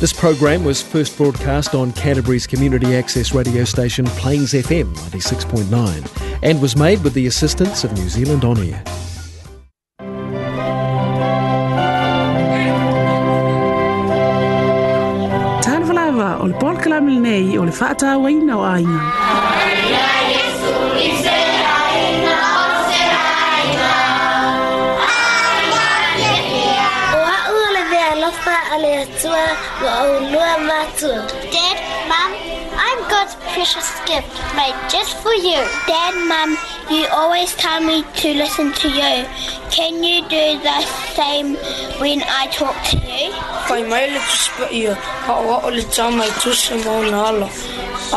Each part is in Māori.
This program was first broadcast on Canterbury's community access radio station Plains FM 96.9 and was made with the assistance of New Zealand On Air. o le polakalamelene o le faatauaina o aina. Yeshua Matzur. Dad, Mom, I'm God's precious gift made just for you. Dad, Mom, you always tell me to listen to you. Can you do the same when I talk to you? Whai mai le tuspa ia, ka oa o le tā mai tusa mau nā ala.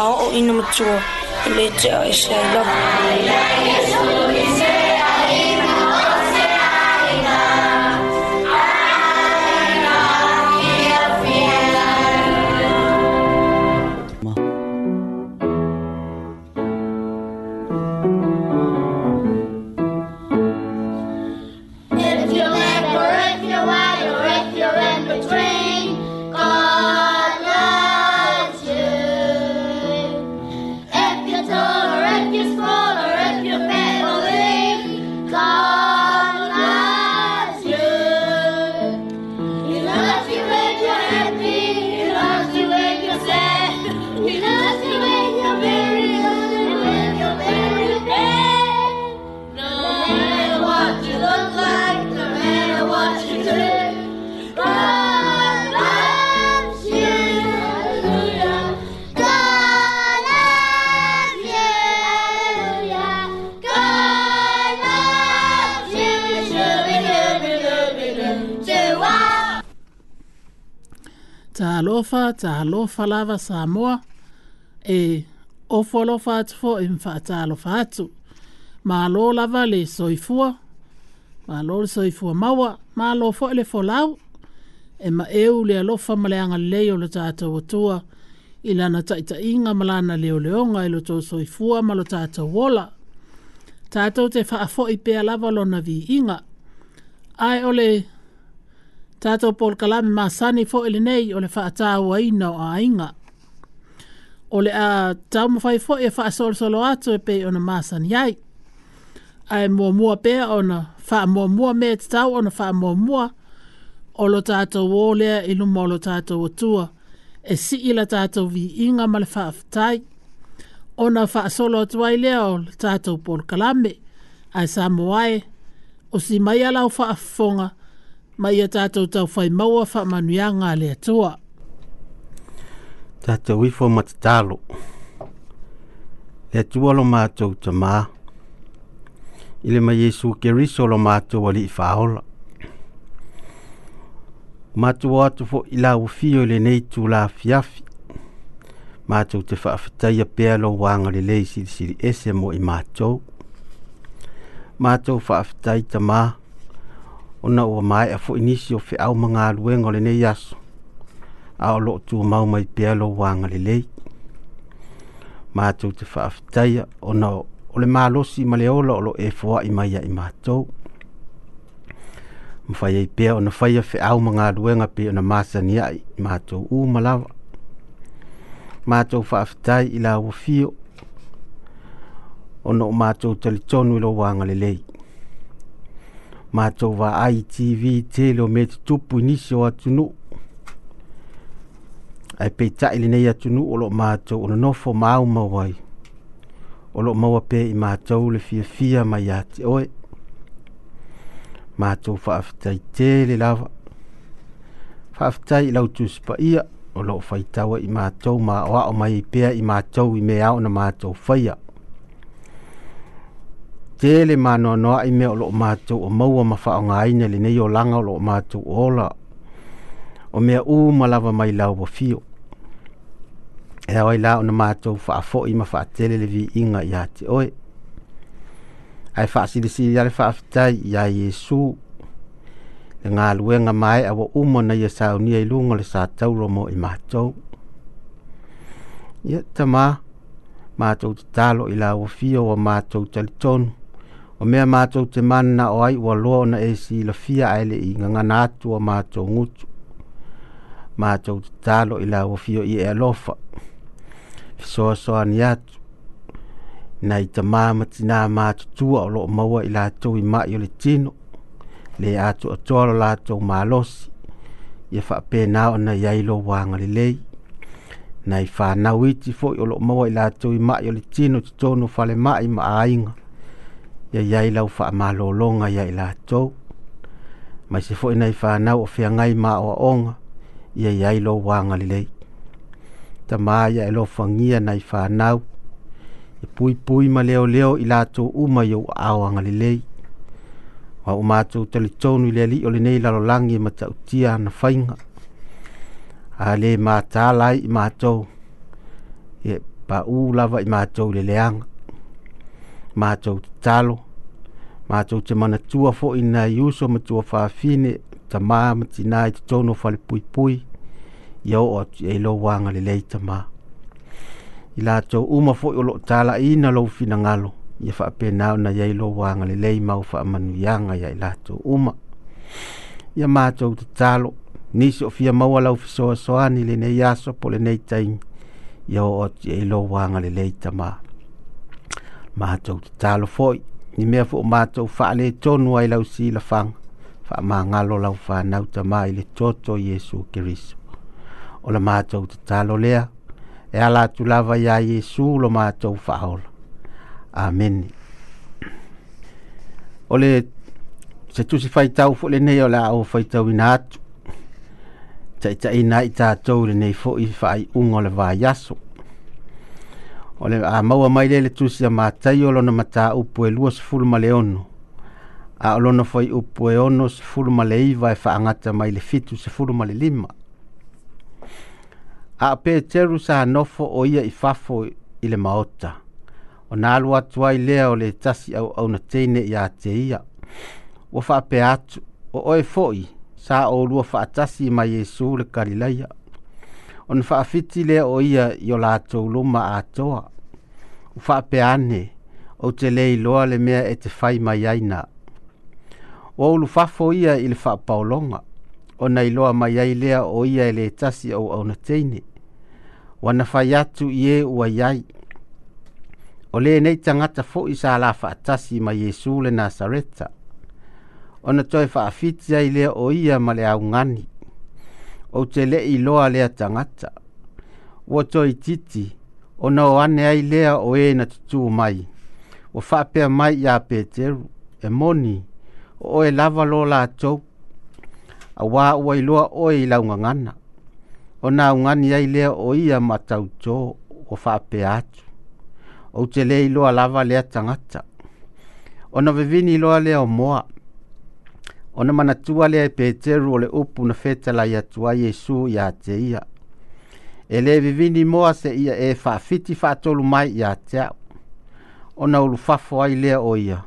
A o ina matua, le te a e se I love you. alofa ta halo falava sa moa e o folo fatu fo im e fata alo fatu ma lo lava le soifua ma lo le soifua maua ma lo fo e le fo lau e ma eu le alofa ma le anga leo le tata watua ila na taita inga malana leo leonga ilo e to soifua ma lo tata wola tata te faa fo i pea lava lo na vi inga ai ole Tato Paul Kalam ma sani fo ele nei o le fa ata wa ina ainga. O a tau ma fai fo e fa sol solo ato e pe ona ma sani ai. Ai mua mua pe ona fa mua mua me te ona fa mua mua. O tato wo lea ilu mo lo tato wa tua. E si ila tato vi inga ma le fa aftai. Ona fa solo ato ai lea o tato Paul Kalam me. Ai sa moae. O si mai ala fa fonga. Ai mai ia tātou tau whai maua wha manu ia ngā lea tua. Tātou wifo matatalo. Lea tua lo mātou ta mā. Ile ma Yesu ke riso lo mātou wali i whaola. Mātou atu fo ila ufio le nei tū la fiafi. Mātou te whaafatai a pēlo wānga le lei siri siri ese mo i mātou. Mātou whaafatai ta maa ona ua mae a foʻi nisi o feʻau ma galuega o lenei aso a o loo tumau mai pea lou agalelei matou te faafetaia ona o le malosi ma le ola o loo e foaʻi mai aʻi matou fa ai pea ona faia feʻau ma galuega pei ona masaniaʻi matou uma lava matou faafetai i la ua fio ona o matou talitonu i lou agalelei matou vaai tv tele o mea tutupu i nisi o atunuu ae peitaʻi lenei atunuu o loo matou o nonofo ma aumau ai o loo maua pea i matou le fiafia mai iā te oe matou faafitai tele lava faafitai i lautusipaia o loo wa i matou ma aʻoaʻo mai i pea i matou i mea ao na matou faia te le manoanoa i mea o loo matou o maua ma faaogāina lenei o laga o loo matou ola o mea u ma lava mai lau vafio e ao ai la ona matou faafoʻi ma faatele le viiga iā te oe ae faasilisili a le faafetai iā iesu le galuega mae aua uma na ia saunia i luga o le sa taulo mo i matou ia tamā matou tatalo i lauafia ua matou talitonu o mea mātou te mana o ai ua loa ona esi la fia aile i ngangana atu o mātou ngutu. Mātou te talo i la wafio i e alofa. Fisoa soa ni atu. Na i ta mamati nā mātou tua o loo maua i la atu i mai o le tino. Le atu o tolo la atu mālosi. I a whape nā o na iailo wanga le lei. Na i whanau iti fo i o loo maua i la atu i mai o le tino. Tito no fale mai ma ainga. ia iai lau faamalōloga ia i latou mai se foʻi nei fanau o feagai maoaʻoga ia iai lou agalelei tamā ia e lofagia nai fanau e puipui ma leoleo i latou uma i ou aao agalelei ua ua matou talitonu i le alii o lenei lalolagi ma tautia ana faiga a lē matala ai i matou e paū lava ma matou i le leaga mātou te talo, mātou te mana tua fo i nā iuso ma tua whāwhine, ta mā ma ti nā i te tono whale pui pui, i au o atu e lo wānga le lei ta mā. I lātou uma fo i o lo tāla i nā lo fina ngalo, i a whaape nāu na iei lo wānga le lei mau wha amanu i anga i lātou uma. I a mātou te talo, nisi o fia maua lau fisoa soani le nei aso po le nei taimi, i au o atu e lo wānga le lei ta mā. Mātou mātou te talo foi. Ni mea fu o mātou wha le tonu ai lau si la whang. Wha mā ngalo lau wha nauta mai le toto Yesu Kirisu. O la mātou te talo lea. E ala tu lava ya Yesu lo mātou whaola. Amen. O le se tusi fai tau fu le nei o la o fai tau ina atu. Tai tai nai tātou le nei fo i fai ungo le vā yaso o le a maua mai le le tusi a matai o lona matā upu e lua sefulu ma le ono a o lona foi upu e ono sefulu ma le iva e faagata mai le fitu sefulu ma le lima a o peteru sa nofo o ia i fafo i le maota ona alu atu ai lea o le tasi auauna teine iā te ia ua faapea atu o oe foʻi sa o lua faatasi ma iesu le kalilaia on faafiti lea o ia i o latou luma atoa u faapeane ou te lē loa le mea e te fai mai aina ua ulufafo ia i le faapaologa ona loa mai ai lea o ia e lē tasi ou auna teine ua na fai atu i ē e ua i ai o lenei tagata foʻi sa la faatasi ma iesu le nasareta ona toe faafiti ai lea o ia ma le augani o te le i loa lea tangata. Wa toi titi, o nao ane ai lea o e na tutu mai. O whapea mai ia peteru, e moni, o e lava lo la tau. A wā ua i loa o e i launga O nā ungani ai lea o ia matau tō, o whapea atu. O te le i loa lava lea tangata. O na vivini loa lea o moa, ona mana tuale ai e peteru ole upu na feta la ya tua yesu ya te ia ele e vivini moa se ia e fa fiti fa tolu mai ya te ona ulu fafo ai lea o ia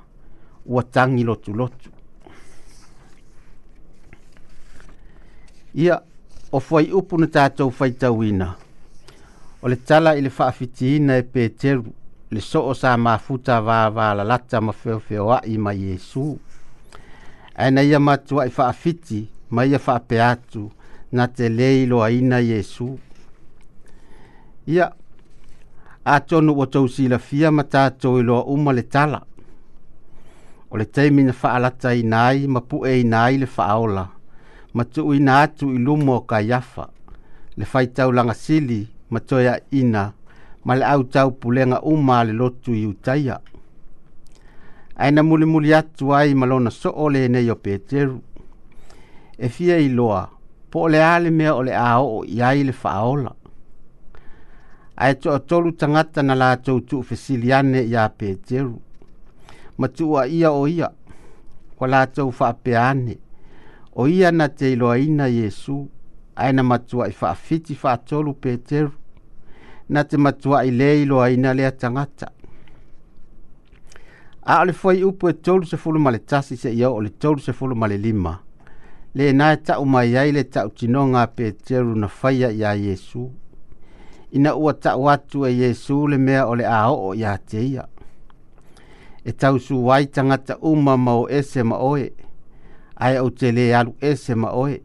ua tangi lotu lotu ia o fai upu na tatou fai tawina o le tala i le fa e peteru le so o sa mafuta va va la lata ma feo feo ai ma yesu ia aina ia matua i faafiti ma ia faape atu na te lē iloaina iesu ia atonu ua tousilafia ma tatou iloa e uma le tala o le taimi na faalata ina ai ma puʻe ina ai le faaola ma tuuina atu i luma o kaiafa le faitaulagasili ma toe aʻiina ma le ʻautau pulega uma a le lotu iutaia aina muli atu ai ma lona soo lenei o peteru e fia iloa po o le a le mea o le a oo i ai le faaola ae toʻatolu tagata na latou tuufesili ane iā peteru ma tuuaʻia o ia kua latou faapea ane o ia na te iloaina iesu ae na matuaʻi faafiti faatolu peteru na te matuaʻi lē iloaina lea tagata a o le fuai upu e tolu se fulu ma tasi se iau ole le tolu se fulu ma le lima le na e ta'u mai ai le ta'u tino ngā peteru na faya ya Yesu. Ina ua ta'u atu e Yesu le mea ole le a'o o ya te ia. E tau su wai tangata uma mau ese ma oe. Ai au te le alu ese ma oe.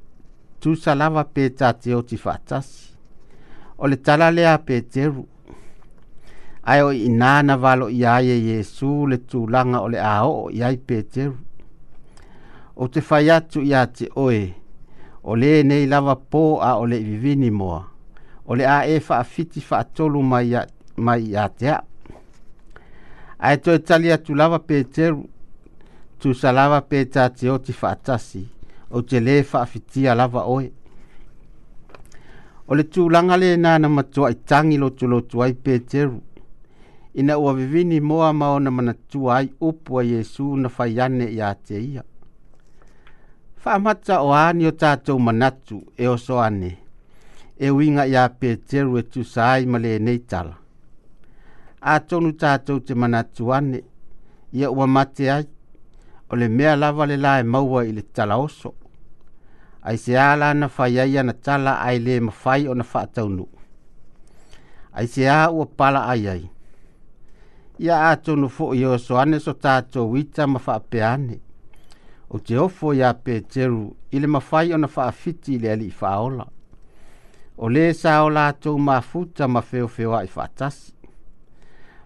Tu salava pe ta te o ti fatasi. O le tala lea peteru. teru ae o i valo valoʻi ai e iesu le tulaga o le a oo iai peteru O te fai atu iā te oe o lē nei lava pō a o le i vivini moa o le a e faafiti faatolu mai iā te aʻu ae toe tali atu lava peteru tusalava pe tatioti faatasi o te lē faafitia lava oe o le tulaga lenā na matuaʻitagi lotulotu ai peteru ina ua vivini moa maona ona manatua ai upu Yesu na fai ane iā te ia faamata o ani o tatou manatu e oso ane e uiga iā peteru e tusa ai ma nei tala atonu tatou te manatu ane ia ua mate ai o le mea lava le la e maua i le talaoso ai se ā lana fai ai le tala ae lē mafai ona ai se ā ua pala ai ai ia atonu foʻi o soane so tatou ita ma faapeane ou te ofo iā peteru i le mafai ona faafiti i le alii faaola o lē sa o latou mafuta ma feofeoaʻi faatasi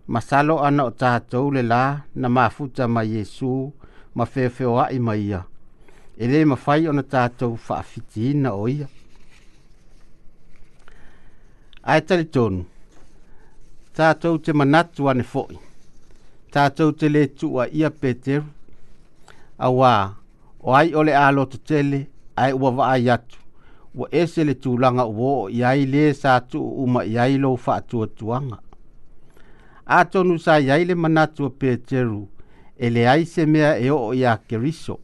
ma salo ana o tatou le lā na mafuta ma iesu ma feofeoaʻi ma ia e lē mafai ona tatou faafitiina o ia ae talitonu tatou te manatu ane foʻi tātou te le tua ia peteru. Awa, o ai ole alo te tele, ai ua waa yatu. Wa ese le tūlanga uo, iai le sa tu uma iai lo faa tua tuanga. A tonu sa iai le manatua peteru, ele ai se mea e o ia keriso.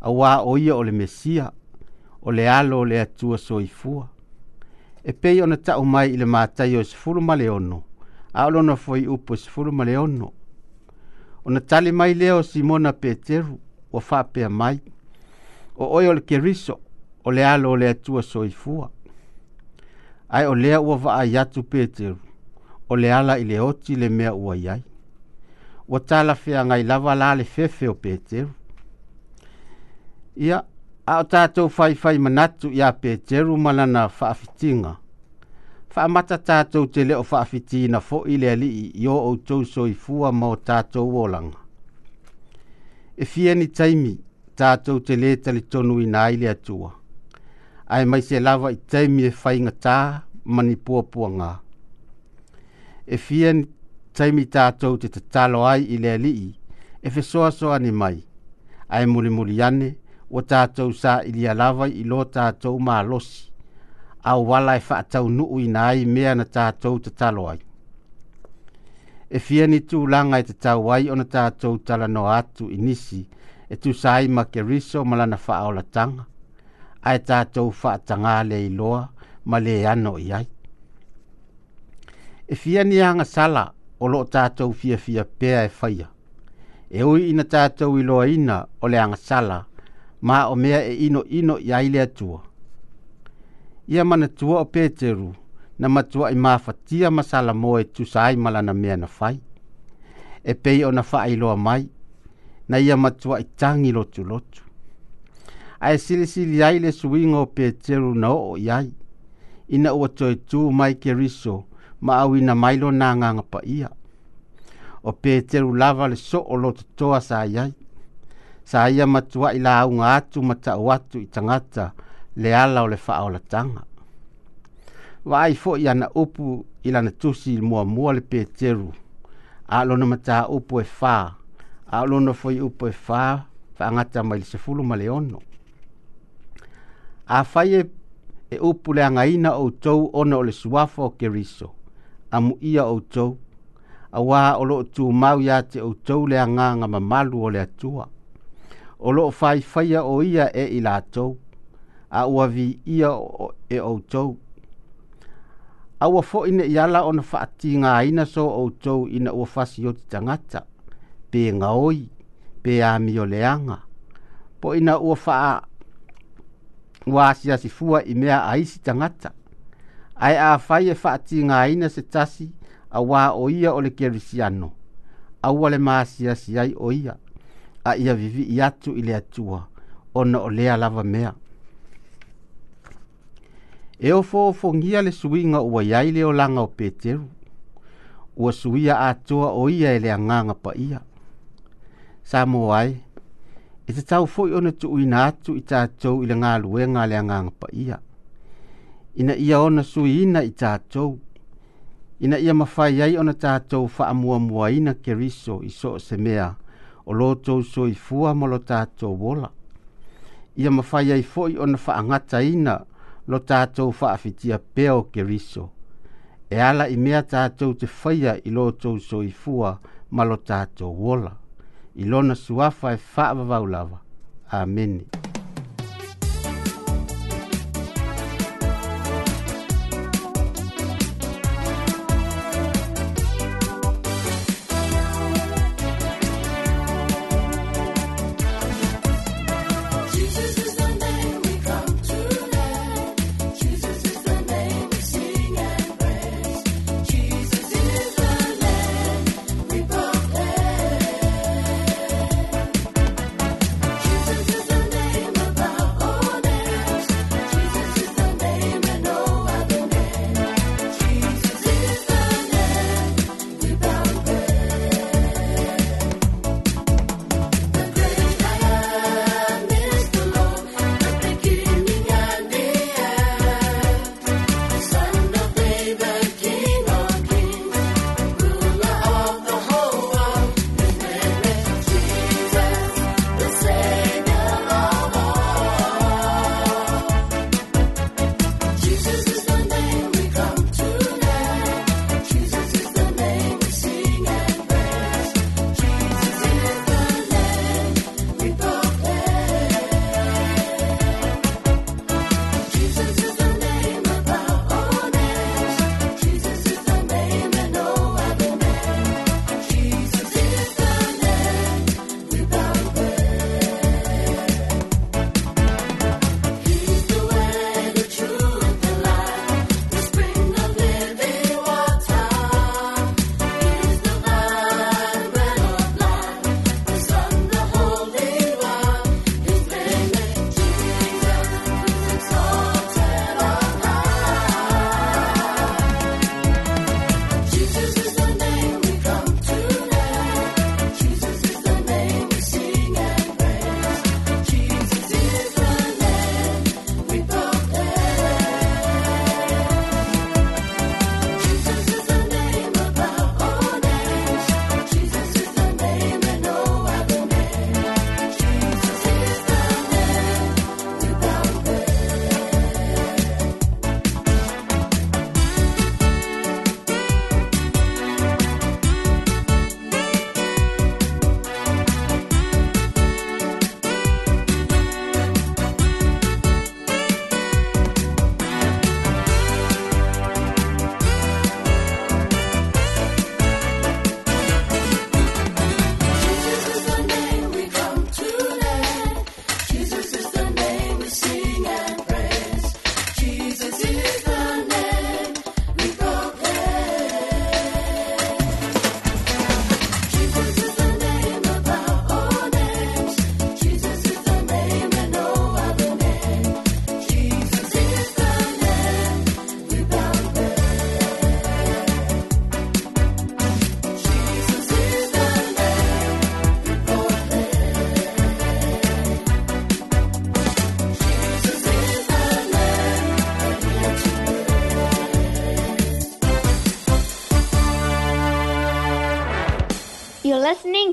Awa o ia ole mesia, ole alo le atua soifua. E pei ona tau mai ile mātai o sifuru maleono, a olona foi upo sifuru maleono, ona tali mai leo o simona peteru ua faapea mai o oio o le keriso o le alo le atua soifua Ai o lea ua vaai atu peteru o le ala i le oti le mea ua i ai ua talafeagai lava la le fefe o peteru ia a o tatou faifai manatu iā peteru malana faafitinga faamata tatou te leo faafitiina foʻi le fo i o outou soifua mo tatou olaga e fia ni taimi tatou te lē talitonuina ai le atua Ai mai se lava i taimi e mani ma ni puapuagā e fia ni taimi tatou te tatalo ai i le alii e fesoasoani mai ae mulimuli ane sa tatou saʻilia lava i lo tatou malosi au wala e whaatau nuu ina ai mea na tātou te talo ai. E fia ni tū langa e te tau ai o na tātou tala no atu i nisi e tū sai ma ke riso malana wha aola tanga. Ai tātou whaatanga le i loa ma le ano i ai. E fia ni anga sala o lo tātou fia fia pēa e whaia. E ui ina tātou i loa ina o le anga sala ma o mea e ino ino i ai le ia mana tua o Peteru na matua i mawhatia masala mo e tusai malana mea na fai. E pei o na faa iloa mai, na ia matua i tangi lotu lotu. A e sili sili ai le suingo o Peteru na o i ai, ina ua toi tu mai ke riso ma au ina mailo na nganga pa ia. O Peteru lava le so o lotu toa sa iai, sa ia matua i la au ngātu mata o atu i tangata, le ala o le faaolataga vaai foʻi ana upu i lana tusi i muamua le peteru a lona mataupu e fā a o lona foi upu e fā faagata e mai le sefulu ma le ono afai e, e upu le againa outou ona o le suafa o keriso a muʻia outou auā o loo tumau iā te outou le agaga mamalu o le atua o loo faifaia o ia e i latou E a ua vi ia o, e outou aua foʻi neʻi ala ona faatigāina so outou ina ua fasi oti tagata pe gaoi pe leanga. po ina ua faa uasiasifua i mea aisi tagata ae afai e ina se tasi auā o ia o le kerisiano aua le māsiasi ai o ia a ia vivii atu i le atua ona o lea lava mea e o fōfōngia le suinga ua iai le o langa o Peteru, ua suia atua o ia e le anganga pa ia. Sa mō ai, e te tau fōi ona tu uina atu i tātou i le ngā luenga le anganga pa ia. Ina ia ona sui ina i tātou, ina ia mawhai ai ona tātou wha amua mua ina ke riso i so se mea o lotou so i fua molo tātou wola. Ia mawhai ai fōi ona wha angata ina ina lo tātou whaafitia peo ke riso. E ala i mea tātou te whaia i lo tou so i fua ma lo tātou wola. I lona suafa e whaavavau lava. Amen. Amen.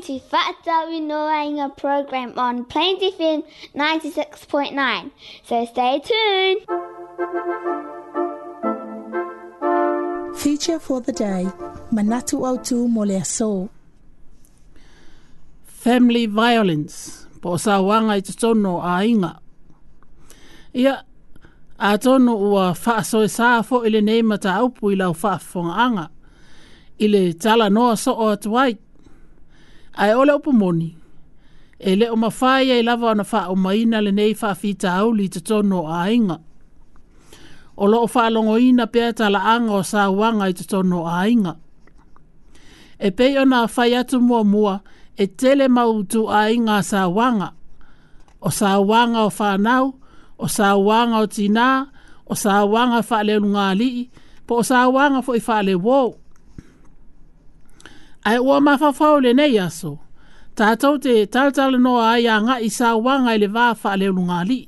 to Fat Zoe Noanga program on Plains FM 96.9. So stay tuned. Feature for the day Manatu Autu Moleaso. Family violence. Po sa wanga i ainga. Ia, atono ua fa so saafo ile nei mata aupu i lau whaafonganga. Ile tala noa so o ai ole upu moni e le o mafai ai lava ona fa o maina le nei fa fita au li te tono a inga. O lo o fa longo ina pia ta la anga o sa wanga i te tono a inga. E pei ona a fai atu mua mua e tele mautu a inga sa wanga. O sa wanga o fa nau, o sa wanga o tina, o sa wanga fa le lunga li, po o sa wanga fo i fa le wou ai ua mawhawhau le nei aso. Tātou te taltale noa ai a ngā i sā wanga i le wāwha a leo lunga li.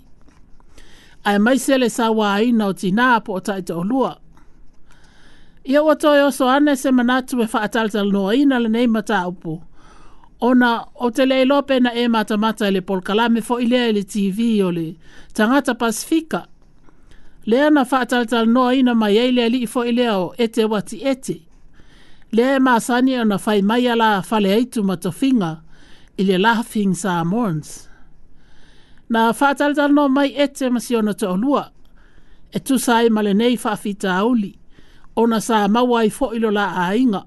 Ai mai se le sā wā o ti nā po o taita o lua. Ia ua toi oso ane se manatu e wha taltale noa i na le nei mata upo. Ona o te lei lope na e mata mata le polkalame fo i lea le TV o le tangata Pasifika. Lea na wha taltale noa i na mai eile ali i fo i lea o ete wati Ete lea e masani ona fai mai ala fale aitu ma tofinga i le Laughing Samoans. Na whātaritara no mai ete masi ona to olua, e tu sai male nei whaafita auli, ona sa maua i fo ilo la ainga.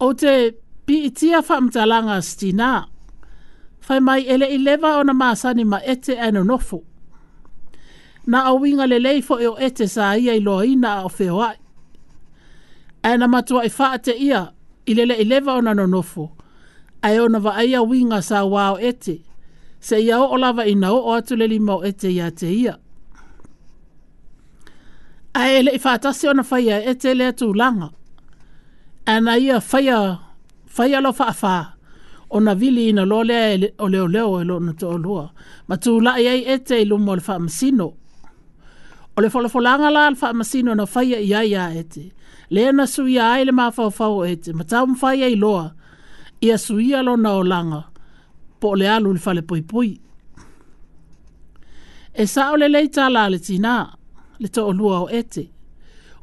O te pi itia whaamtalanga stina, fai mai ele i lewa ona masani ma ete ano nofu. Na awinga le leifo e o ete sa ia i loa ina o feo ai ae na matua i te ia ilele lele i leva ona nonofo ae ona winga uiga sa uā o ete seʻia oo lava ina oo atu le lima ete ia te ia ae leʻi faatasi ona na faya ete lea langa. ae na ia faya, faya lo faafā ona vili ina loa lea e o leoleo e lona toʻalua ma tulaʻi ai ete i luma o le O le folefolanga la alfa masino na faya ia ia ete. Le na suia ai le mafaufau ete. Ma tau mfaya i loa. Ia suia lo na o langa. Po le alu le fale pui pui. E sa ole le leita la le tina. Le to o lua o ete.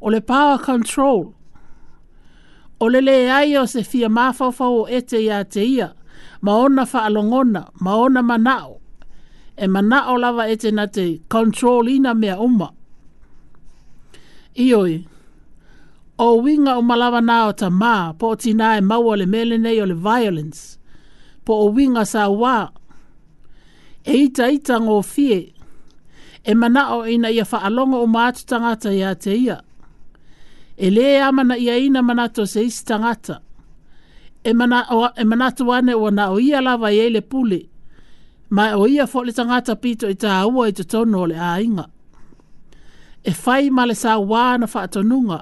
O le power control. O le le ai o se fia mafaufau o ete ia te ia. Ma ona fa alongona. Ma ona manao. E manao lava ete na te control ina mea umma. Ioi. O winga o malawa nā o ta mā, po o tina e maua le mele o le violence. Po o winga sa wā. E ita ita ngō fie. E mana o ina ia whaalongo o mātu tangata ia te ia. E le amana ia ina manato se isi tangata. E, mana, o, e manato ane o na o ia lava i ele pule. Ma o ia fo le tangata pito i tā ua i te tono o le ainga. inga e fai male sa wā na wha atonunga,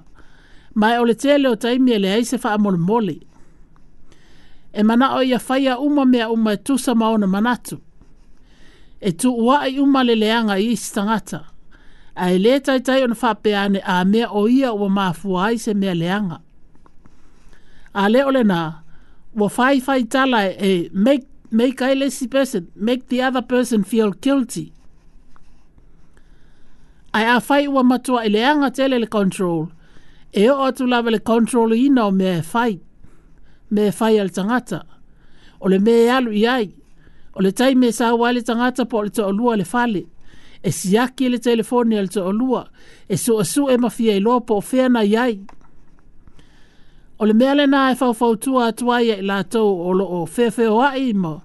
ma e o tele o taimi e le aise wha amolimoli. E mana o ia fai a uma mea uma e tusa maona manatu. E tu ua i uma le leanga i istangata. A e le tai tai ona wha peane a mea o ia ua maafua aise mea leanga. A le ole na, ua fai fai tala e make, make a lesi person, make the other person feel guilty ai a fai ua matua i leanga tele le control. E o atu lawe le control ina o mea Me Mea e fai al tangata. O le mea e alu i ai. O le tai mea e sa wale tangata po le olua le fale. E siaki le telefoni al olua. E su asu e mafia i po o na i ai. O le mea le na e fau fau tua atua i la o lo o fefeo ai ima.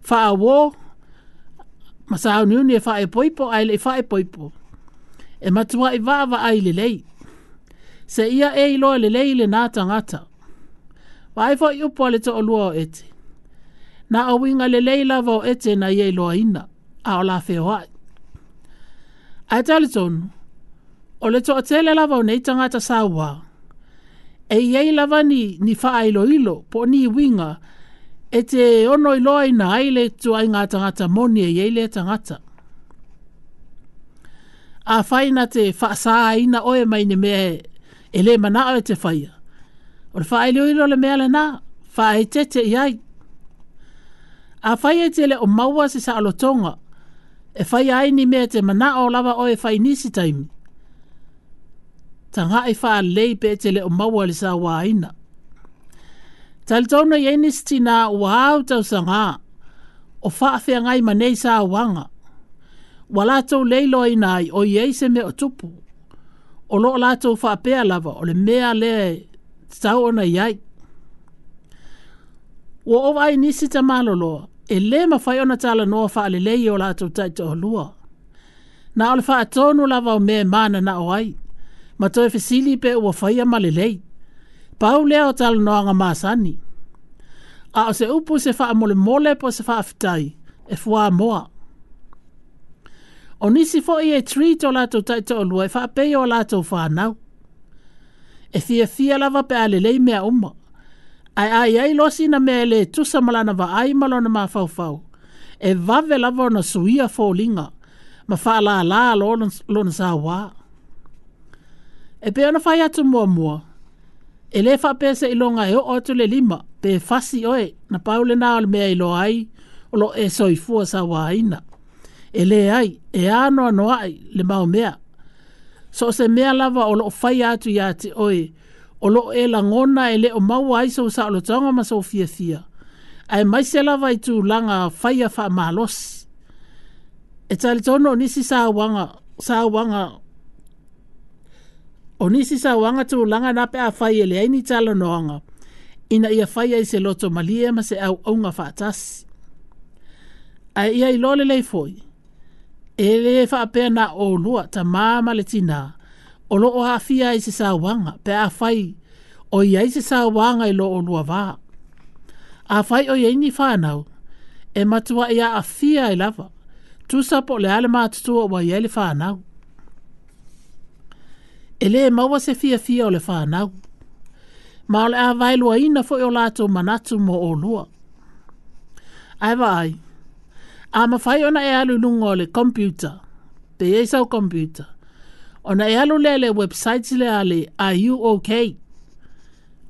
Faa wo. Masa au niuni e fai poipo ai le fai poipo. Fai poipo e matua i vava ai le lei. Se ia e iloa le lei le nā tangata. Vai fo i upo ale to o lua ete. Na o winga le lei lava o ete na ia iloa ina. A o la feo ai. Ai tali tonu. O le to o tele lava o nei tangata sa ua. E ia i lava ni, ni faa ilo ilo po ni winga. E te ono iloa ina ai le tu ai ngā tangata moni e ia i le tangata a faina te whaasaina oe mai ne mea e le mana oe te whaia. O le whae leo ilo le mea le nā, whae te te iai. A whae te le o maua se sa alo e whae ai ni mea te mana o lava oe whae nisi taimi. Ta ngā e whae lei pe te le o maua le sa wā ina. Tal tono i enisti nā o hau tau sa ngā, o whaafea ngai manei sa wanga walato tau leilo i o yeise me mea o tupu. O lo o lātou whapea lava o le mea le tau ona iai. Wa o vai nisi ta malolo e le mawhai ona tala noa wha le leio o lātou taito o lua. Na o le wha atonu lava o mea mana na o ai. Ma to e fesili pe ua whai ama le lei. Pau lea o tala noa ngā māsani. A o se upu se fa amole mole po se fa wha e fua moa o nisi fo e treat o lato tai to lua e fape o lato fa nau e fia fia lava pe ale lei mea uma ai ai ai losi na mea le tusa malana va ai malona ma fau fau e vave lava ona suia fo linga ma fa la la lona sa wa e pe ona fai atu mua mua e le fa pese ilonga e o otu le lima pe fasi oe na paule na ole mea ilo ai o lo e soifua sa waina e le ai, e ano ano ai, le mau mea. So se mea lava o loo fai atu ia te oe, o loo e langona e le o mau ai sa usa o lo tanga ma sau fia fia. Ai mai se lava i tu langa fai a faa malos. E tali tono nisi sa wanga, sa wanga, o nisi sa wanga tu langa na pe a fai e le ai ni tala noanga. Ina ia fai ai se loto malie ma se au aunga faa tasi. Ai ia i lole lei foi. Ai e le fa pena o lua ta mama le tina o lo o hafia i se wanga pe a fai o i ai sa wanga i lo o lua va a fai o ia ni fanau e matua ia a fia i lava tu sa po le ale matutua wa ia le fanau e le e maua se fia fia o le fanau ma le a vailua ina fo i o lato manatu mo o lua ai va ai A mawhai ona e alu lunga o le computer. Te e sau computer. Ona e alu le le website le ale Are You OK?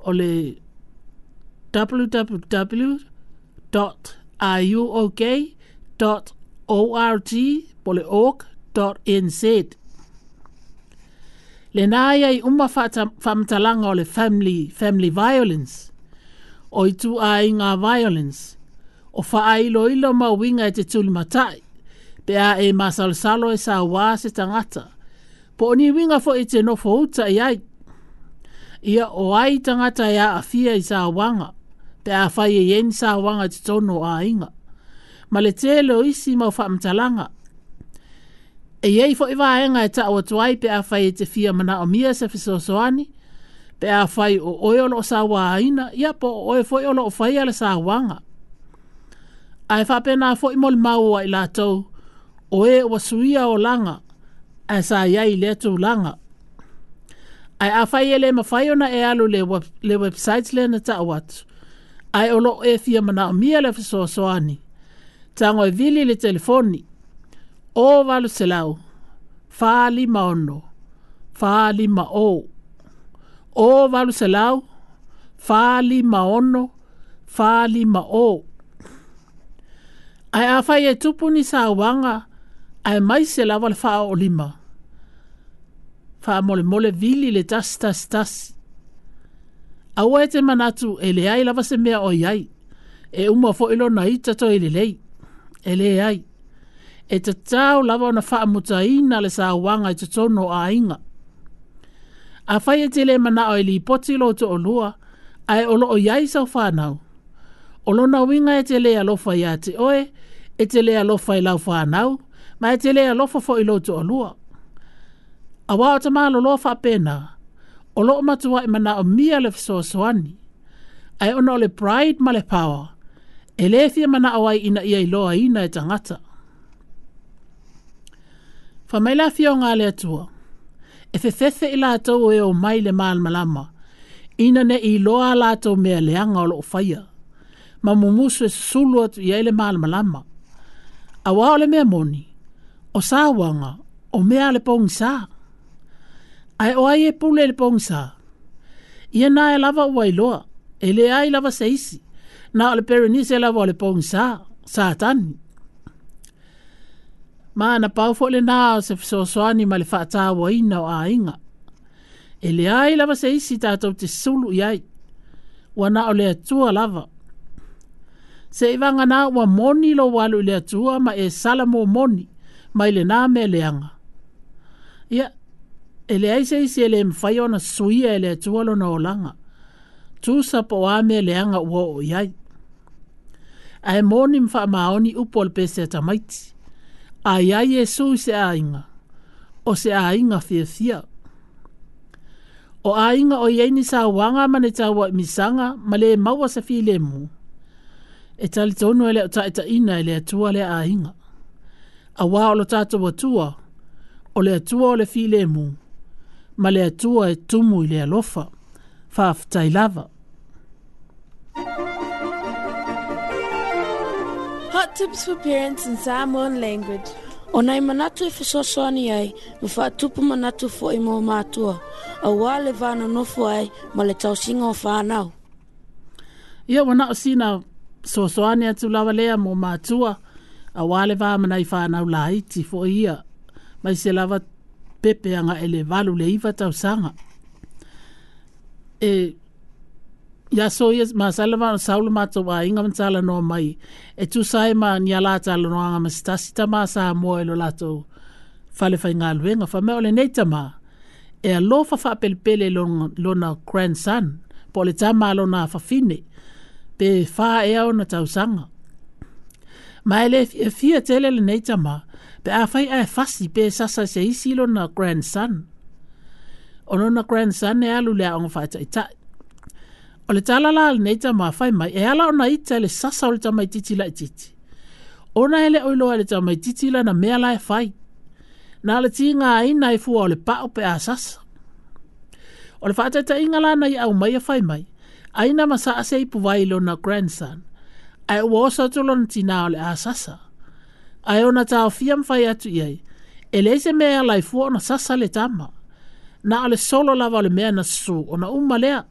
O le www.iuok.org Le nā i i umawhamtalanga o le family, family violence. O i tu a i violence o faa ilo ilo ma winga e te tuli matai. Pe a e masal salo e sa wā se tangata. Po ni winga fo i e te nofo uta i ai. Ia o ai tangata e a afia i sa wanga. Pe a fai e yen sa wanga te tono a inga. Ma le te leo isi mau fa mtalanga. E yei fo i waenga e, e ta o tuai pe a fai e te fia mana o mia se fisosoani. Pe a fai o oeolo o sa wā Ia po oe fo i e olo o fai ala sa wanga ae faapena foʻi mo le mau ua i latou o ē ua suia o laga ae sa iai i le tulaga ae afai e lē mafai ona e alu le, web, le website lea na taʻu atu ae o loo ēfia e manaʻomia le fesoasoani tago e vili le telefoni o valuselau falima ono fali ō o valuselau falima ono falima ō ai a fai e tupu ni sa wanga ai mai se lava le faa o lima. Faa mole mole vili le tas tas tas. Awa e te manatu e le ai lava se mea o iai. E umwa fo ilo na ita to ele lei. E le ai. E te tau lava na faa muta ina le sa wanga e te tono a inga. A e te le mana o ili ipoti lo to o lua. Ai olo o iai sa o whanau. O na winga e te lea lofa i te oe, e te lea lofa i lau whanau, ma e te lea lofa fo i loto o lua. A wā o te mālo lofa pēna, o loo matua i mana o mia le soani, ai ona le pride ma le power, e le fia mana o ai ina ia i loa ina e tangata. Fa mai la fia o ngā le atua, e fefefe i la e o mai le mālo malama, ina ne i loa la atau mea leanga o loo faiaa ma mumusu e susulu atu ia ele maa malama. A wao le mea moni, o sa wanga, o mea le pongi sa. Ai o ai e pule le pongi sa. Ia na e lava ua iloa, ele ai lava seisi, na o le perenise e lava o le pongi sa, sa atani. Ma na paufo le na se fisoswani ma le fata wa ina o ainga. Ele ai lava seisi tatou te sulu iai, wana o le atua lava, se ivanga na wa moni lo walu le tua ma e salamo moni ma ile na me le anga ia ele ai se se le e mfai ona suia ele tua lo na olanga tu sa po a me le anga wo o yai ai e moni mfa ma oni upol pe maiti. tamaiti ai ai e yesu se ainga o se ainga fie fie o ainga o yei ni sa wanga mane tawa misanga male mawa sa fi le muu e tali tonu ele e e o taita ina ele atua le a inga. A waa olo tata watua, o le atua o le fi le mu, ma le atua e tumu ile alofa, faaf tai lava. Hot tips for parents in Samoan language. O nei manatu e fasoso ani ai, ma faa tupu manatu fo i mo mātua. A wā le vāna nofu ai, ma le tausinga o whānau. Ia wana o sina soasoane atu lava lea mo matua auā le vamanai fanaula iti foi ia mai se lava pepeaga e le valu le iva tausaga e ya so ia masale masau le inga aiga matalanoa mai e tusae ma nia la talanoaga ma se tasi tamā sa moa i e lo latou falefaigaluega famea o lenei tamā e alofa faapelepele lona grandson son po o le tamā lona fafine pe fa e au na tau sanga. Ma e le fia, fia tele le nei tama, pe a fai ae fasi pe sasa se lo na grandson. Ono na grandson e alu lea onga fai tai tai. O le talala le nei tama fai mai, e ala ona ita le sasa o le tamai titi la O Ona ele oilo le tamai titi la na mea lae fai. Na le tinga aina e fua o le pao pe a sasa. O le fai tai tai la na i au mai e fai mai. aina masa'ase i puvai lona grandson ae ua osa lona tinā o le a sasa ae ona taofia mafai atu i ai e lei se mea alaifua ona sasa le tama na o le solo lava o le mea na susū ona uma lea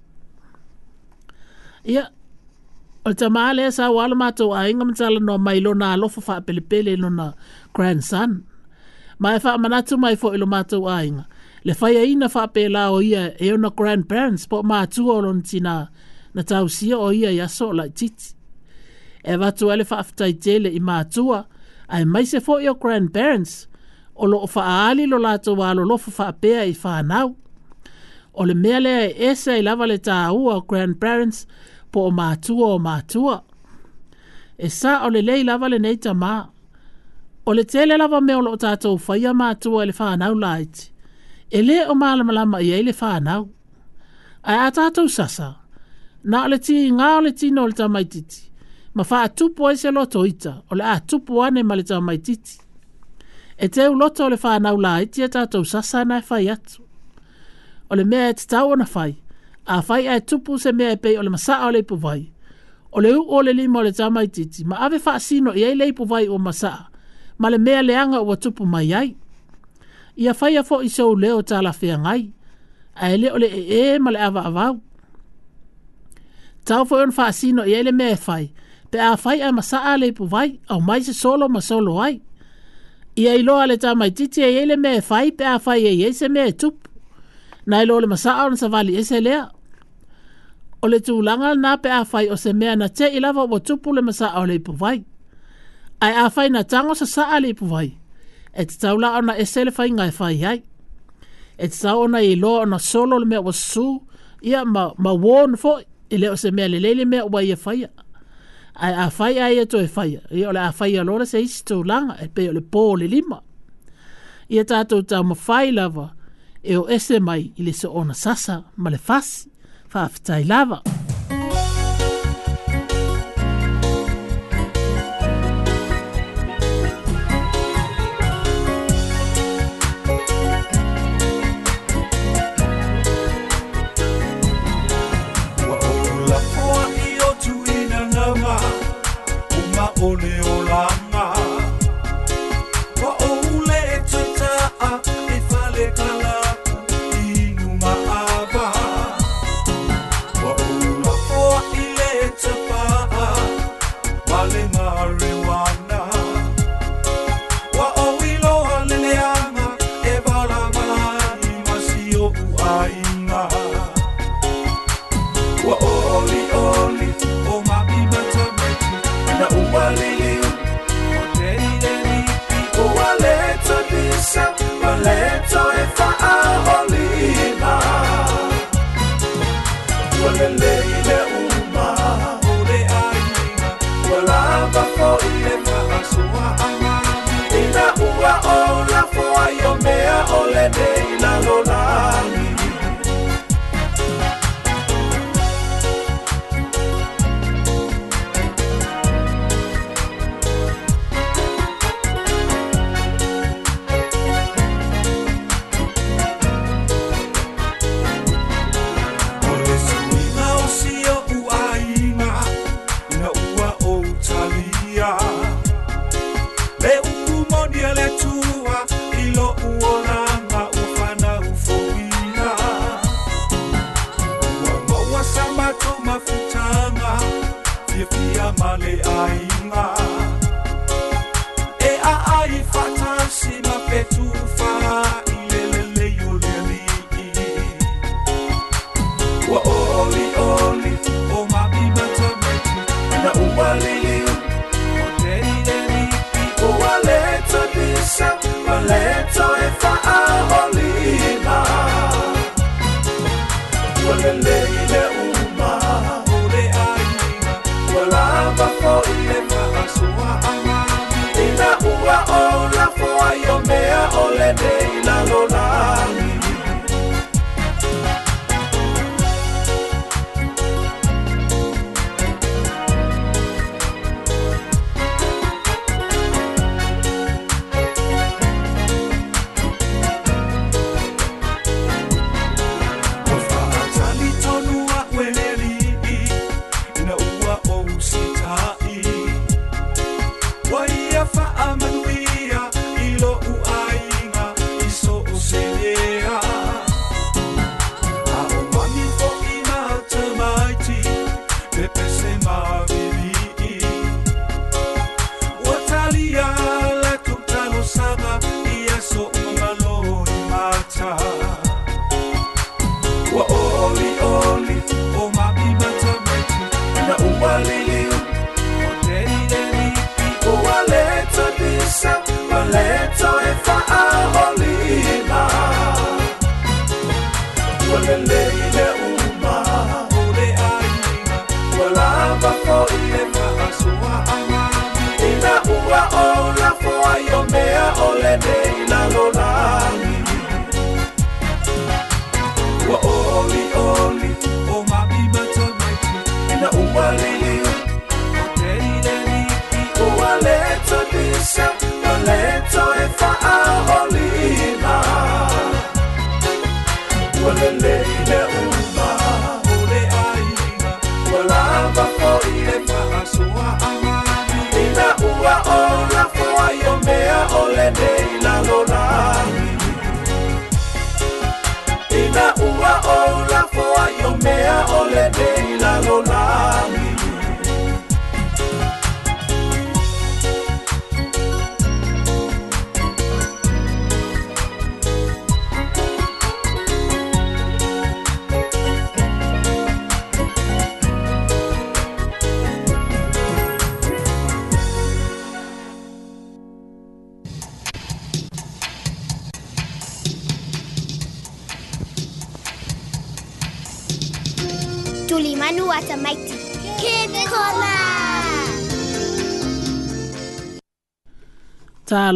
ia o le tamā lea sa ua ala matou aiga matalanoa mai lona alofa faapelepele i lona grandson ma e faamanatu mai foʻi lo matou aiga le faiaina faapelao ia e ona grandparents po o matua o lona tinā na tausia o ia ia so lai titi. E watu ele whaafitai tele i mātua, ai mai se fo o grandparents, o lo o whaali lo lato wa lo lofu whaapea i whanau. O le mea lea e esa i lava le tā ua o grandparents po o mātua o mātua. E sa o le lei lava le nei ta mā. O le tele lava me o lo tātou whaia mātua i le whanau laiti. E le o mālamalama i e le whanau. Ai a tātou sasa. Ai a tātou sasa na ole ti nga ole ti no le tamai titi. Ma wha atupo e se loto ita, ole a atupo ane ma le tamai titi. E te u loto ole wha anau la iti e tatou sasa na e whai atu. Ole mea e te tau ona whai, a fai a atupo se mea e pei ole masaa ole ipu vai. Ole u ole lima ole tamai titi, ma ave wha asino i eile ipu vai o masaa, ma le mea leanga ua tupu mai ai. Ia fai a fo iso leo tala whea ngai, a ele ole e e ma le ava avau. Tau foi on fasino e ele me fai. Pe a fai a masa ale pu vai, au mai se solo ma solo ai. Ia ilo ale ta mai titi e ele me fai, pe a fai e se me e Na ilo le masa aon sa vali e lea. O le tu langa na pe a fai o se mea na te ilava o tupu le masa aon le vai. Ai a fai na tango sa sa ale pu vai. E te taula ona e se le fai ngai fai hai. E te tau ona ilo ona solo le mea wasu, ia ma, ma won i leo se mea le leile mea ua ia whaia. Ai a whaia ia to e whaia. I ole a whaia lora se isi tō langa e pe ole pō le lima. I a tātou tā ma whai lava e o ese mai i le se ona sasa ma le fasi. Whaafitai lava. Whaafitai lava.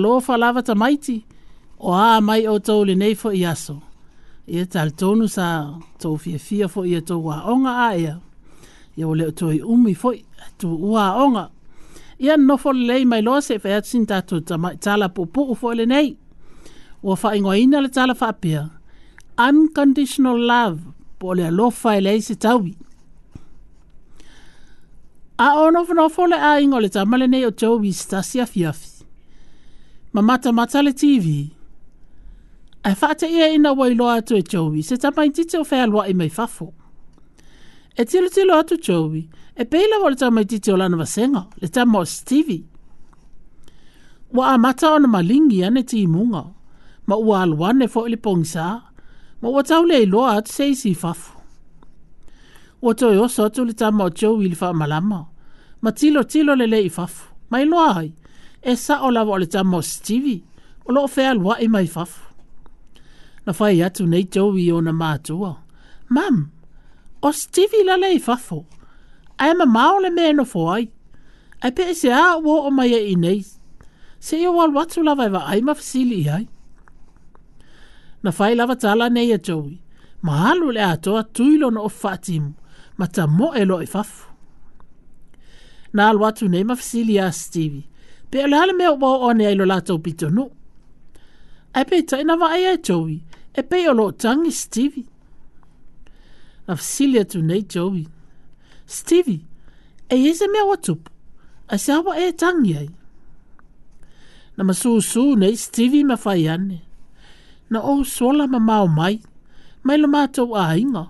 lo fa lava ta maiti o a mai o tau le nei fo i aso i e tal tonu sa tau fia fia fo i e tau wa onga a ea i o le tau i umi fo i tu ua onga i an no fo le lei mai loa se fai atsin tatu ta mai tala po po u fo le nei o fa ingoa ina le tala fa apia unconditional love po le lo fa i e lei se tau a ono fo no fo le a ingo le tamale nei o tau i stasia fiafi Mamata Matale TV. Ai whaata ia ina wailoa atu e Joey, se tapai tite o whealua i mai fafo. E tilo tilo atu Joey, e peila wale tau tite o lana vasenga, le tau mo Stevie. Wa a mata ona malingi ane ti munga, ma ua alwane fo ili pongisa, ma ua tau le iloa atu seisi i fafo. Ua toi oso atu le tau mo Joey li wha malama, ma tilo tilo le le i fafo, ma iloa hai, e sa o lava o le tamo o stivi, o lo fea lua e mai fafu. Na fai atu nei tau i o na mātua. Mam, o stivi lale i fafu. A ema mao le mea no fōai. A pe e se a uo o mai e i nei. Se i o walu atu lava e wa ai mafasili i ai. Na fai lava tala nei e tau i. Mahalu le atoa tuilo na o fatimu. Ma ta mo e lo i fafu. Na alu atu nei mafasili a stivi pe ala hale mea wau ane ailo lātou pito no. Ai pe ta ina vaa e tōi, e pe o lo tangi Stevie. Na fasili atu nei tōi. Stevie, e eze mea watupu, a se hawa e tangi ai. Na masu su nei Stevie ma ane. Na o suola ma mao mai, mai lo mātou a inga.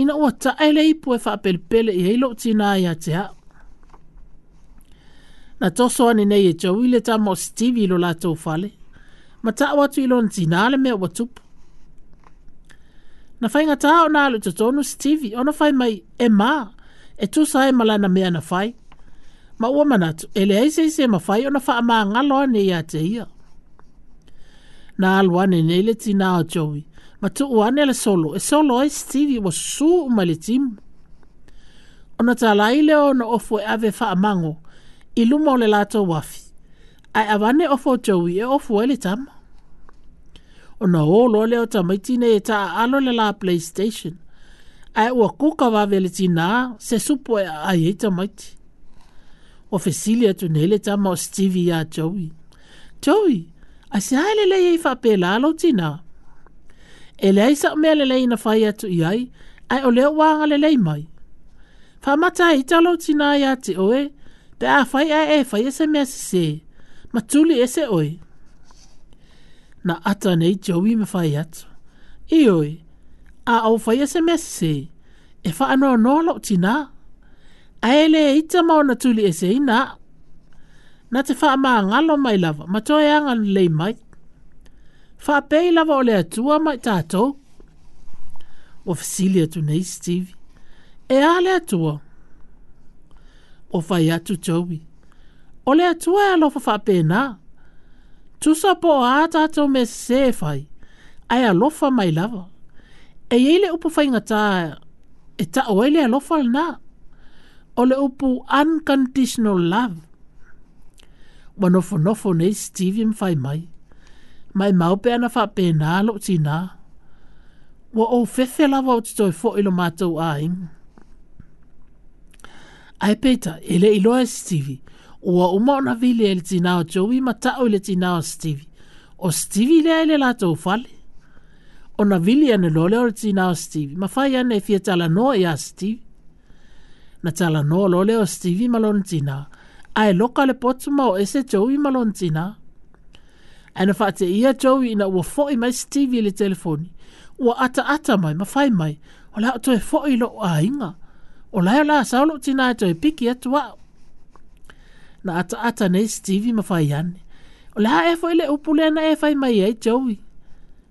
Ina o ta ele ipu e fa pele pele i heilo tina ai a te hao na toso ani nei e tau ta mo stivi lo la tau fale. Ma ta watu ilo nti nale mea watupu. Na fai ngata hao nalu to tonu stivi, ona fai mai e maa, e tu sae malana mea na fai. Ma ua manatu, ele aise se ma fai, ona faa maa ngalo ane ia te ia. Na alu ane neile ti nao jowi, ma tu uane le solo, e solo ai stivi wa suu umale timu. Ona ta laile ona ofu e ave faa mango, i luma o le lātou wafi. Ai awane e o fōtou i e o fuele tamo. O na o lo leo tamaitine e taa alo le la PlayStation. Ai ua kuka wawele tina se supo e ai e tamaiti. O fesilia tu nele tamo o Stevie ya Joey. Joey, a se haile le yei fape la alo tina. E le aisa o mea le lei na fai atu i ai, ai o leo wanga le lei mai. Fa mata e italo tina ya te oe, e, pe a fai a e fai ese mea se se, ma tuli ese oi. Na ata nei jowi me fai atu. I oi, a au fai ese mea se se, e fa anō nō lau ti nā. A e le e ita mau na tuli ese i nā. Na te fa maa ngalo mai lava, ma toi anga lei mai. Fa pei lava o le atua mai tātou. O fasili atu nei, Steve. E a le atua o fai atu tobi. O le atua e alofa fa pena. sa po ata ato me se fai. Ai alofa mai lava. E yele upo fai ngata e ta oele alofa na. O le upo unconditional love. Wanofo nofo nei stivim fai mai. Mai maupe ana fa pena lo tina. Wa o fefe lava o tito e fo ilo mātou a inga. Ai peta, ele i loa e Stevie. Ua umau na vile ele tinao Joey, ma tau ele tinao Stevie. O Stevie lea ele la tau fale. O na vile ane lole ole tinao Stevie. Ma fai ane e fia tala noa ia Stevie. Na tala noa lole o Stevie malon tinao. Ai loka le potu mao ese Joey malon tinao. Ana fa te ia Joey ina ua foi mai Stevie le telefoni. Ua ata ata mai, ma fai mai. O lao to e foi lo a inga. Ua O lai o la saolo tina ato e piki atu wa. Na ata ata nei Stevie mawhai ane. O le hae fo ele upule ana e fai e mai ai jowi.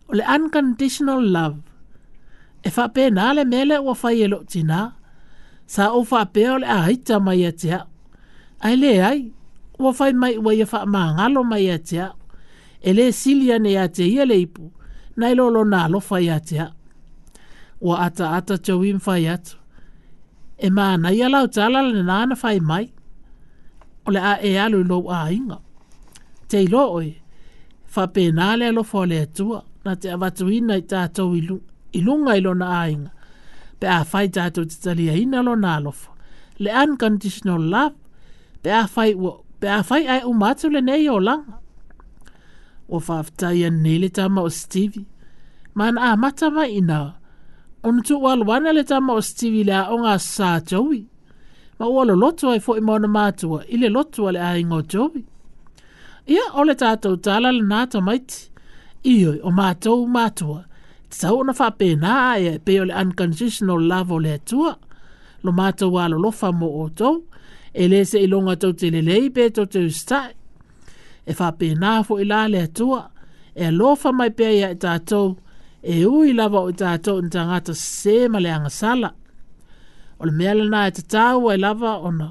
O le unconditional love. E fa pe na le mele o fai elo tina. Sa o fa pe o le hita mai ati e hao. Ai le ai. O fai mai ua ia fa maangalo mai ati e hao. E le silia ne ati hia le ipu. Na ilo lo na lo fai ati hao. O ata ata jowi mfai atu e mana ia lau tala le nana fai mai. O le a e alu lo a inga. Te ilo oi, fa pena le alo fo le atua, na te avatu ina i tātou ilunga ilo na a inga. Pe a fai tātou te talia ina lo na alofo. Le unconditional love, pe a fai ua, pe a fai ai umatu le nei o langa. O faftai ane le tama o Stevie, man a matama ina ona wal aluana le tama o se tivi le aʻoga a sasā toui ma ua loloto ai foʻi ma ona matua i le lotu a le aiga o toui ia o le tatou tala lenā tamaiti ioi o matou matua tatau ona faapenā aia e pei o le unconditional love o le atua lo matou alolofa mo outou e ilonga seʻiloga tou telelei pe tou teu sitaʻi e faapenā foʻi la le atua e alofa mai pea ia e tatou e ui lava o i tātou ni tangata se male anga sala. O le meala nā e te tāua e lava o na.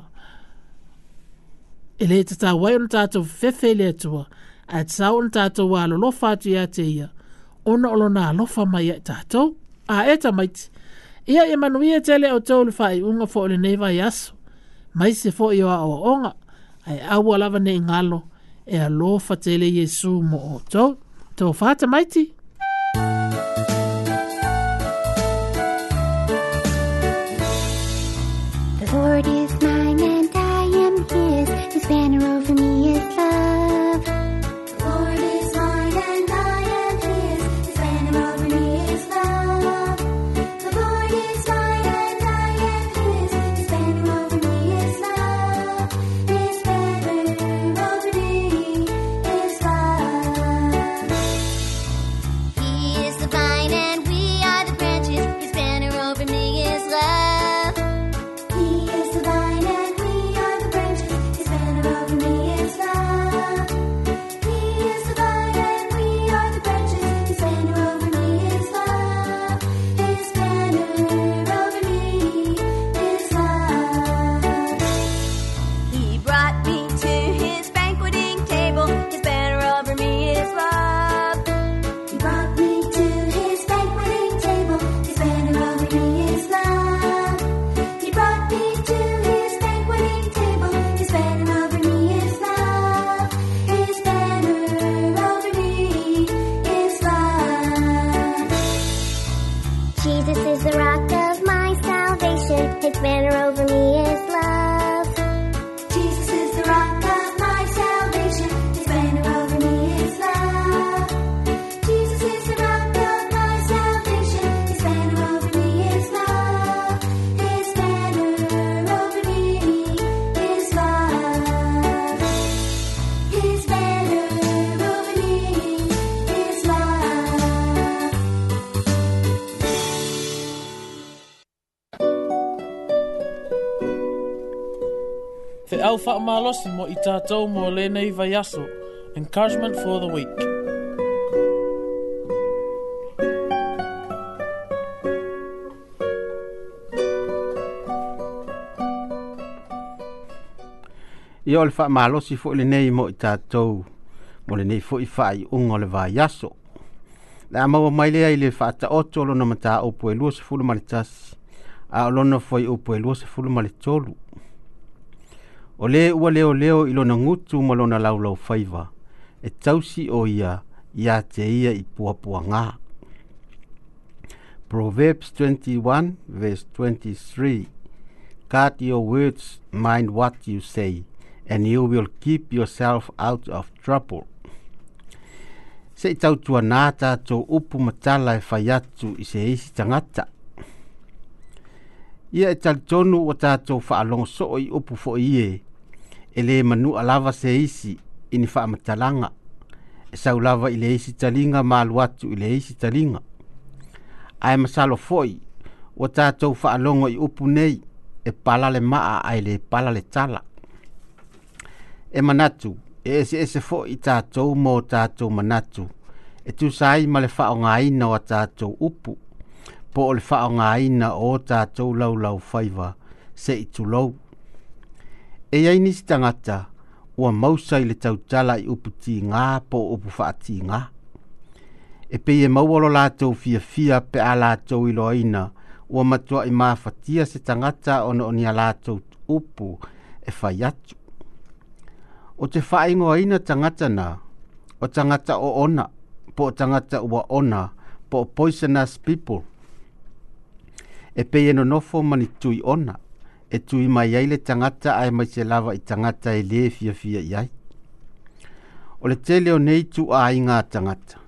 E le e te tāua e o na tātou fefele atua, a e te sau o na tātou wā lo lofa atu ia te ia, o na olo nā lofa mai e tātou. A e ta maiti, ia e manu ia tele o tau le whae unga fo o le neva i aso, mai se fo i o a o onga, a e awa lava ne ngalo, e a lofa tele Jesu mo o tau. Tau fata maiti. tau whaamalosi mo i tātou mō lenei vai aso. Encouragement for the week. Ia o le whaamalosi fo le lenei mo i tātou. Mo lenei fo i whaai unga le vai aso. Na maua mai lea i le whaata oto lona mata o poe lua se fulu malitasi. A olona foi o poe lua se fulu malitolu. o le ua leo leo i lona ngutu ma lona laulau faiva e tausi o ia ia te ia i puapua ngā. Proverbs 21 verse 23 Guard your words, mind what you say, and you will keep yourself out of trouble. Se tautua nā tātou upu matala e whai atu i se isi tangata ia e talitonu ua tatou faalogosoo i upu foʻi ie e, e lē manuʻa lava se isi i ni faamatalaga e sau lava i le isi taliga ma alu atu i le isi taliga ae masalo foʻi ua tatou faalogo i upu nei e pala le maʻa ae lē tala e manatu e eseese foʻi i tatou mo tatou manatu e tusa ai ma le faaaogāina o a upu po o le faaaogāina o tatou laulau faiva seʻi tulou e ai nisi tagata ua mausa i le tautala i upu tigā po o upu faatigā e pei e maua lo latou fiafia pe a latou iloaina ua matuaʻi mafatia se tagata ona o ni a latou upu e fai atu o te faaigoaina tagata na o tagata o ona po o tagata ua ona po poisonous people e pei e nonofo mani tui ona e tui mai ai le tangata ai mai se lava i tangata e le fia fia i ai. O le tele o nei tu a ai ngā tangata.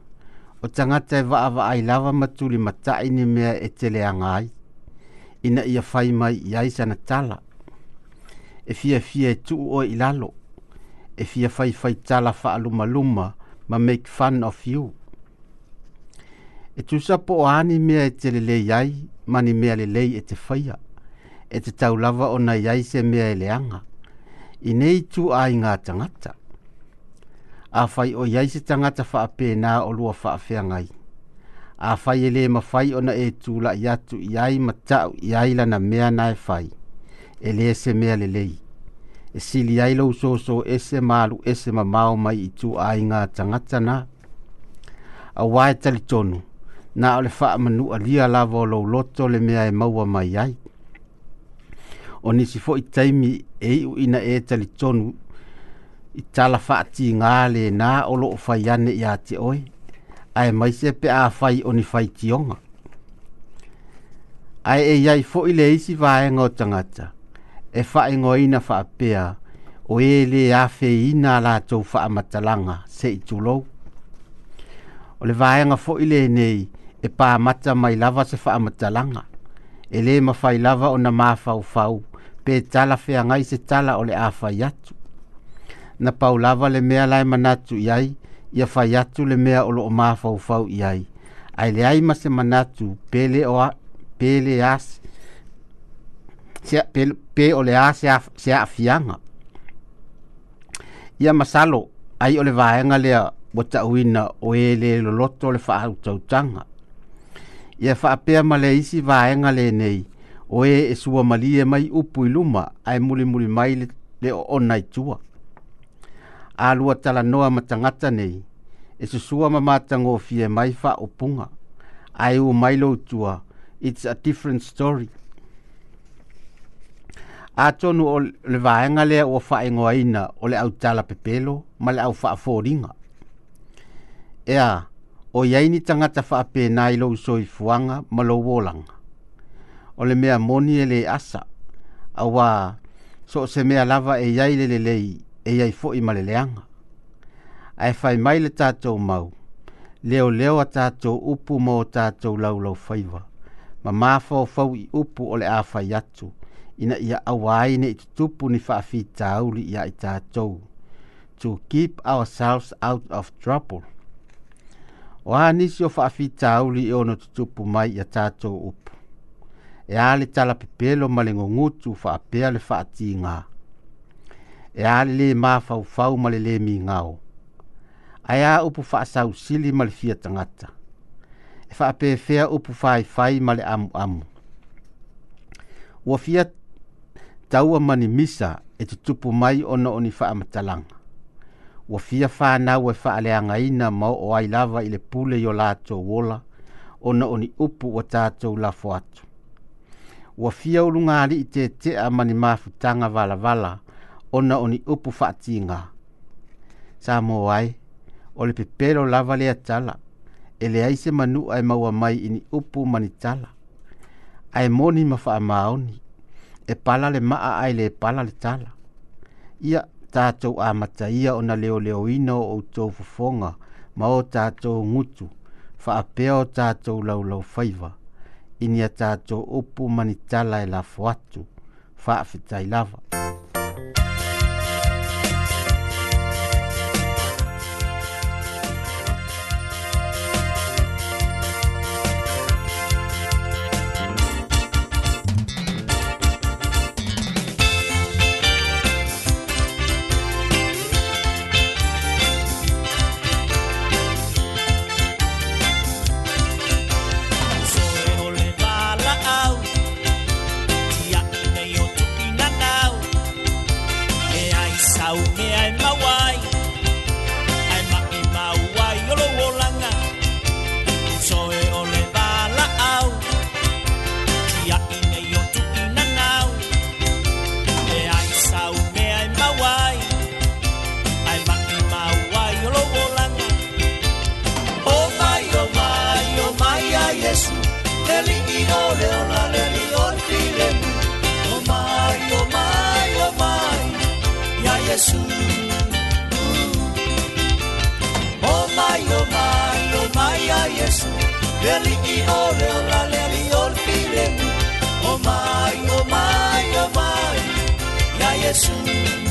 O tangata e vaa vaa ai lava matuli matai ni mea e tele a ngai. Ina ia fai mai i ai sana tala. E fia fia e tu o i lalo. E fia fai fai tala faa luma luma ma make fun of you. E tu sapo o ani mea e tele le iai mani mea le lei e te whaia, e te taulawa o nei ai se mea e leanga, i nei tu ai ngā tangata. A whai o iai se tangata wha a o lua wha a whea ngai. A whai e le ma whai ona e tū la i atu iai ma tau iai lana mea na e whai, e le se mea le lei. E sili ai lau so e se malu e se ma mau mai i tū ai ngā tangata na. A wae tali tonu na o le faamanuʻa lia lava o loto le mea e maua mai ai o nisi foʻi taimi e iʻuina e talitonu i tala faatigā lenā o loo fai ane iā te oe ae maise pe a fai o ni faitioga ae e iai foʻi le isi vaega o tagata e faaigoina faapea o ē lē afeiina a latou faamatalaga seʻi tulou o le vaega foʻi lenei e pa mata mai lava se fa amatalanga e le mafai lava ona mafau fau pe tala fe angai se tala ole a fai atu na pau lava le mea lai manatu iai ia fai atu le mea olo o mafau fau iai ai le ai ma se manatu pele o a pele as se pe, o le a se a, se fianga ia masalo ai ole vaenga lea wata uina o ele le loloto le fa au tautanga ia faapea ma le isi le nei o ē e, e sua malie mai upu i luma ae mulimuli mai le oona itua alua talanoa ma tagata nei e susua ma matagofie mai faaupuga ae ua mai lou tua its a different story atonu o le vaega lea ua faaigoaina o le tala pepelo ma le au faafoliga ea o iai ni tagata faapena i lou soifuaga ma lou olaga o le mea moni e lē asa auā so o se mea lava e yai le lelei e iai foʻi ma leleaga ae fai mai le tatou mau leo a tatou upu mo o tatou laulau faiva ma mafaufau i upu o le a fai atu ina ia auā ai nei tutupu ni faafitauli ia i tatou to keep ourselves out of trouble o anisi o faafita auli i e ona tutupu mai ia tatou upu e a le talapepelo ma le gogutu faapea le faatigā e a le lē mafaufau ma le lē migao ae a upu faasausili ma le fia tagata e faapefea upu faifai ma le amuamu ua fia taua ma ni misa e tutupu mai ona o ni faamatalaga ua fia fanau e faaleagaina ma oo ai lava i le pule i o latou ola ona o ni upu ua tatou lafo atu ua fia ulugāli'i tetea ma ni mafutaga valavala ona oni ni upu faatiga sa mo ai o le pepelo lava lea tala e leai se manu'a e maua mai ini upu mani ni tala ae moni ma faamaoni e pala le ma ai le pala le tala ia tātou āmata ia o na leo leo ino o tō fufonga ma o tātou ngutu, wha apea o tātou lau lau faiva, ini a tātou upu manitala e la fuatu, wha lava. Mm -hmm. Oh oh oh Jesus.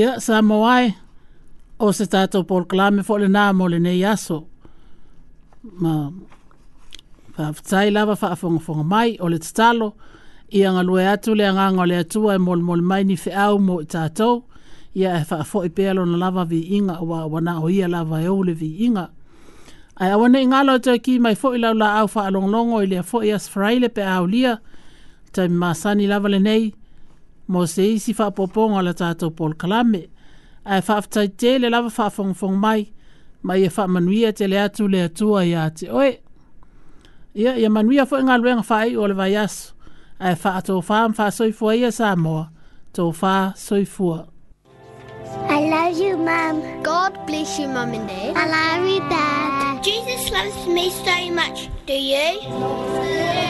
ia sa moai o se tātou Paul Klame fo le nā mo le nei aso. Ma whaafutai lava whaafongafonga mai o le tatalo ia ngā lue atu le anganga o atua e mol mol mai ni whi au mo i tātou ia e whaafo i pēlo na lava vi inga wa wana o ia lava e ole vi inga. Ai awane i ngālo atu e ki mai fo i lau la au wha alonglongo i lea fo i asfraile pe au lia tai masani lava le nei mo se isi whaapoponga la tātou Paul Kalame, ae whaaftai tele lava whaafongfong mai, ma ia whaamanuia te le atu le atu ia te oe. Ia, ia manuia fo ngā luenga whaai o le vai asu, ae fa whaam whaasoifua ia Samoa, tō whaasoifua. I love you, Mom. God bless you, Mom and Dad. I love you, Dad. Jesus loves me so much. Do you? Yeah.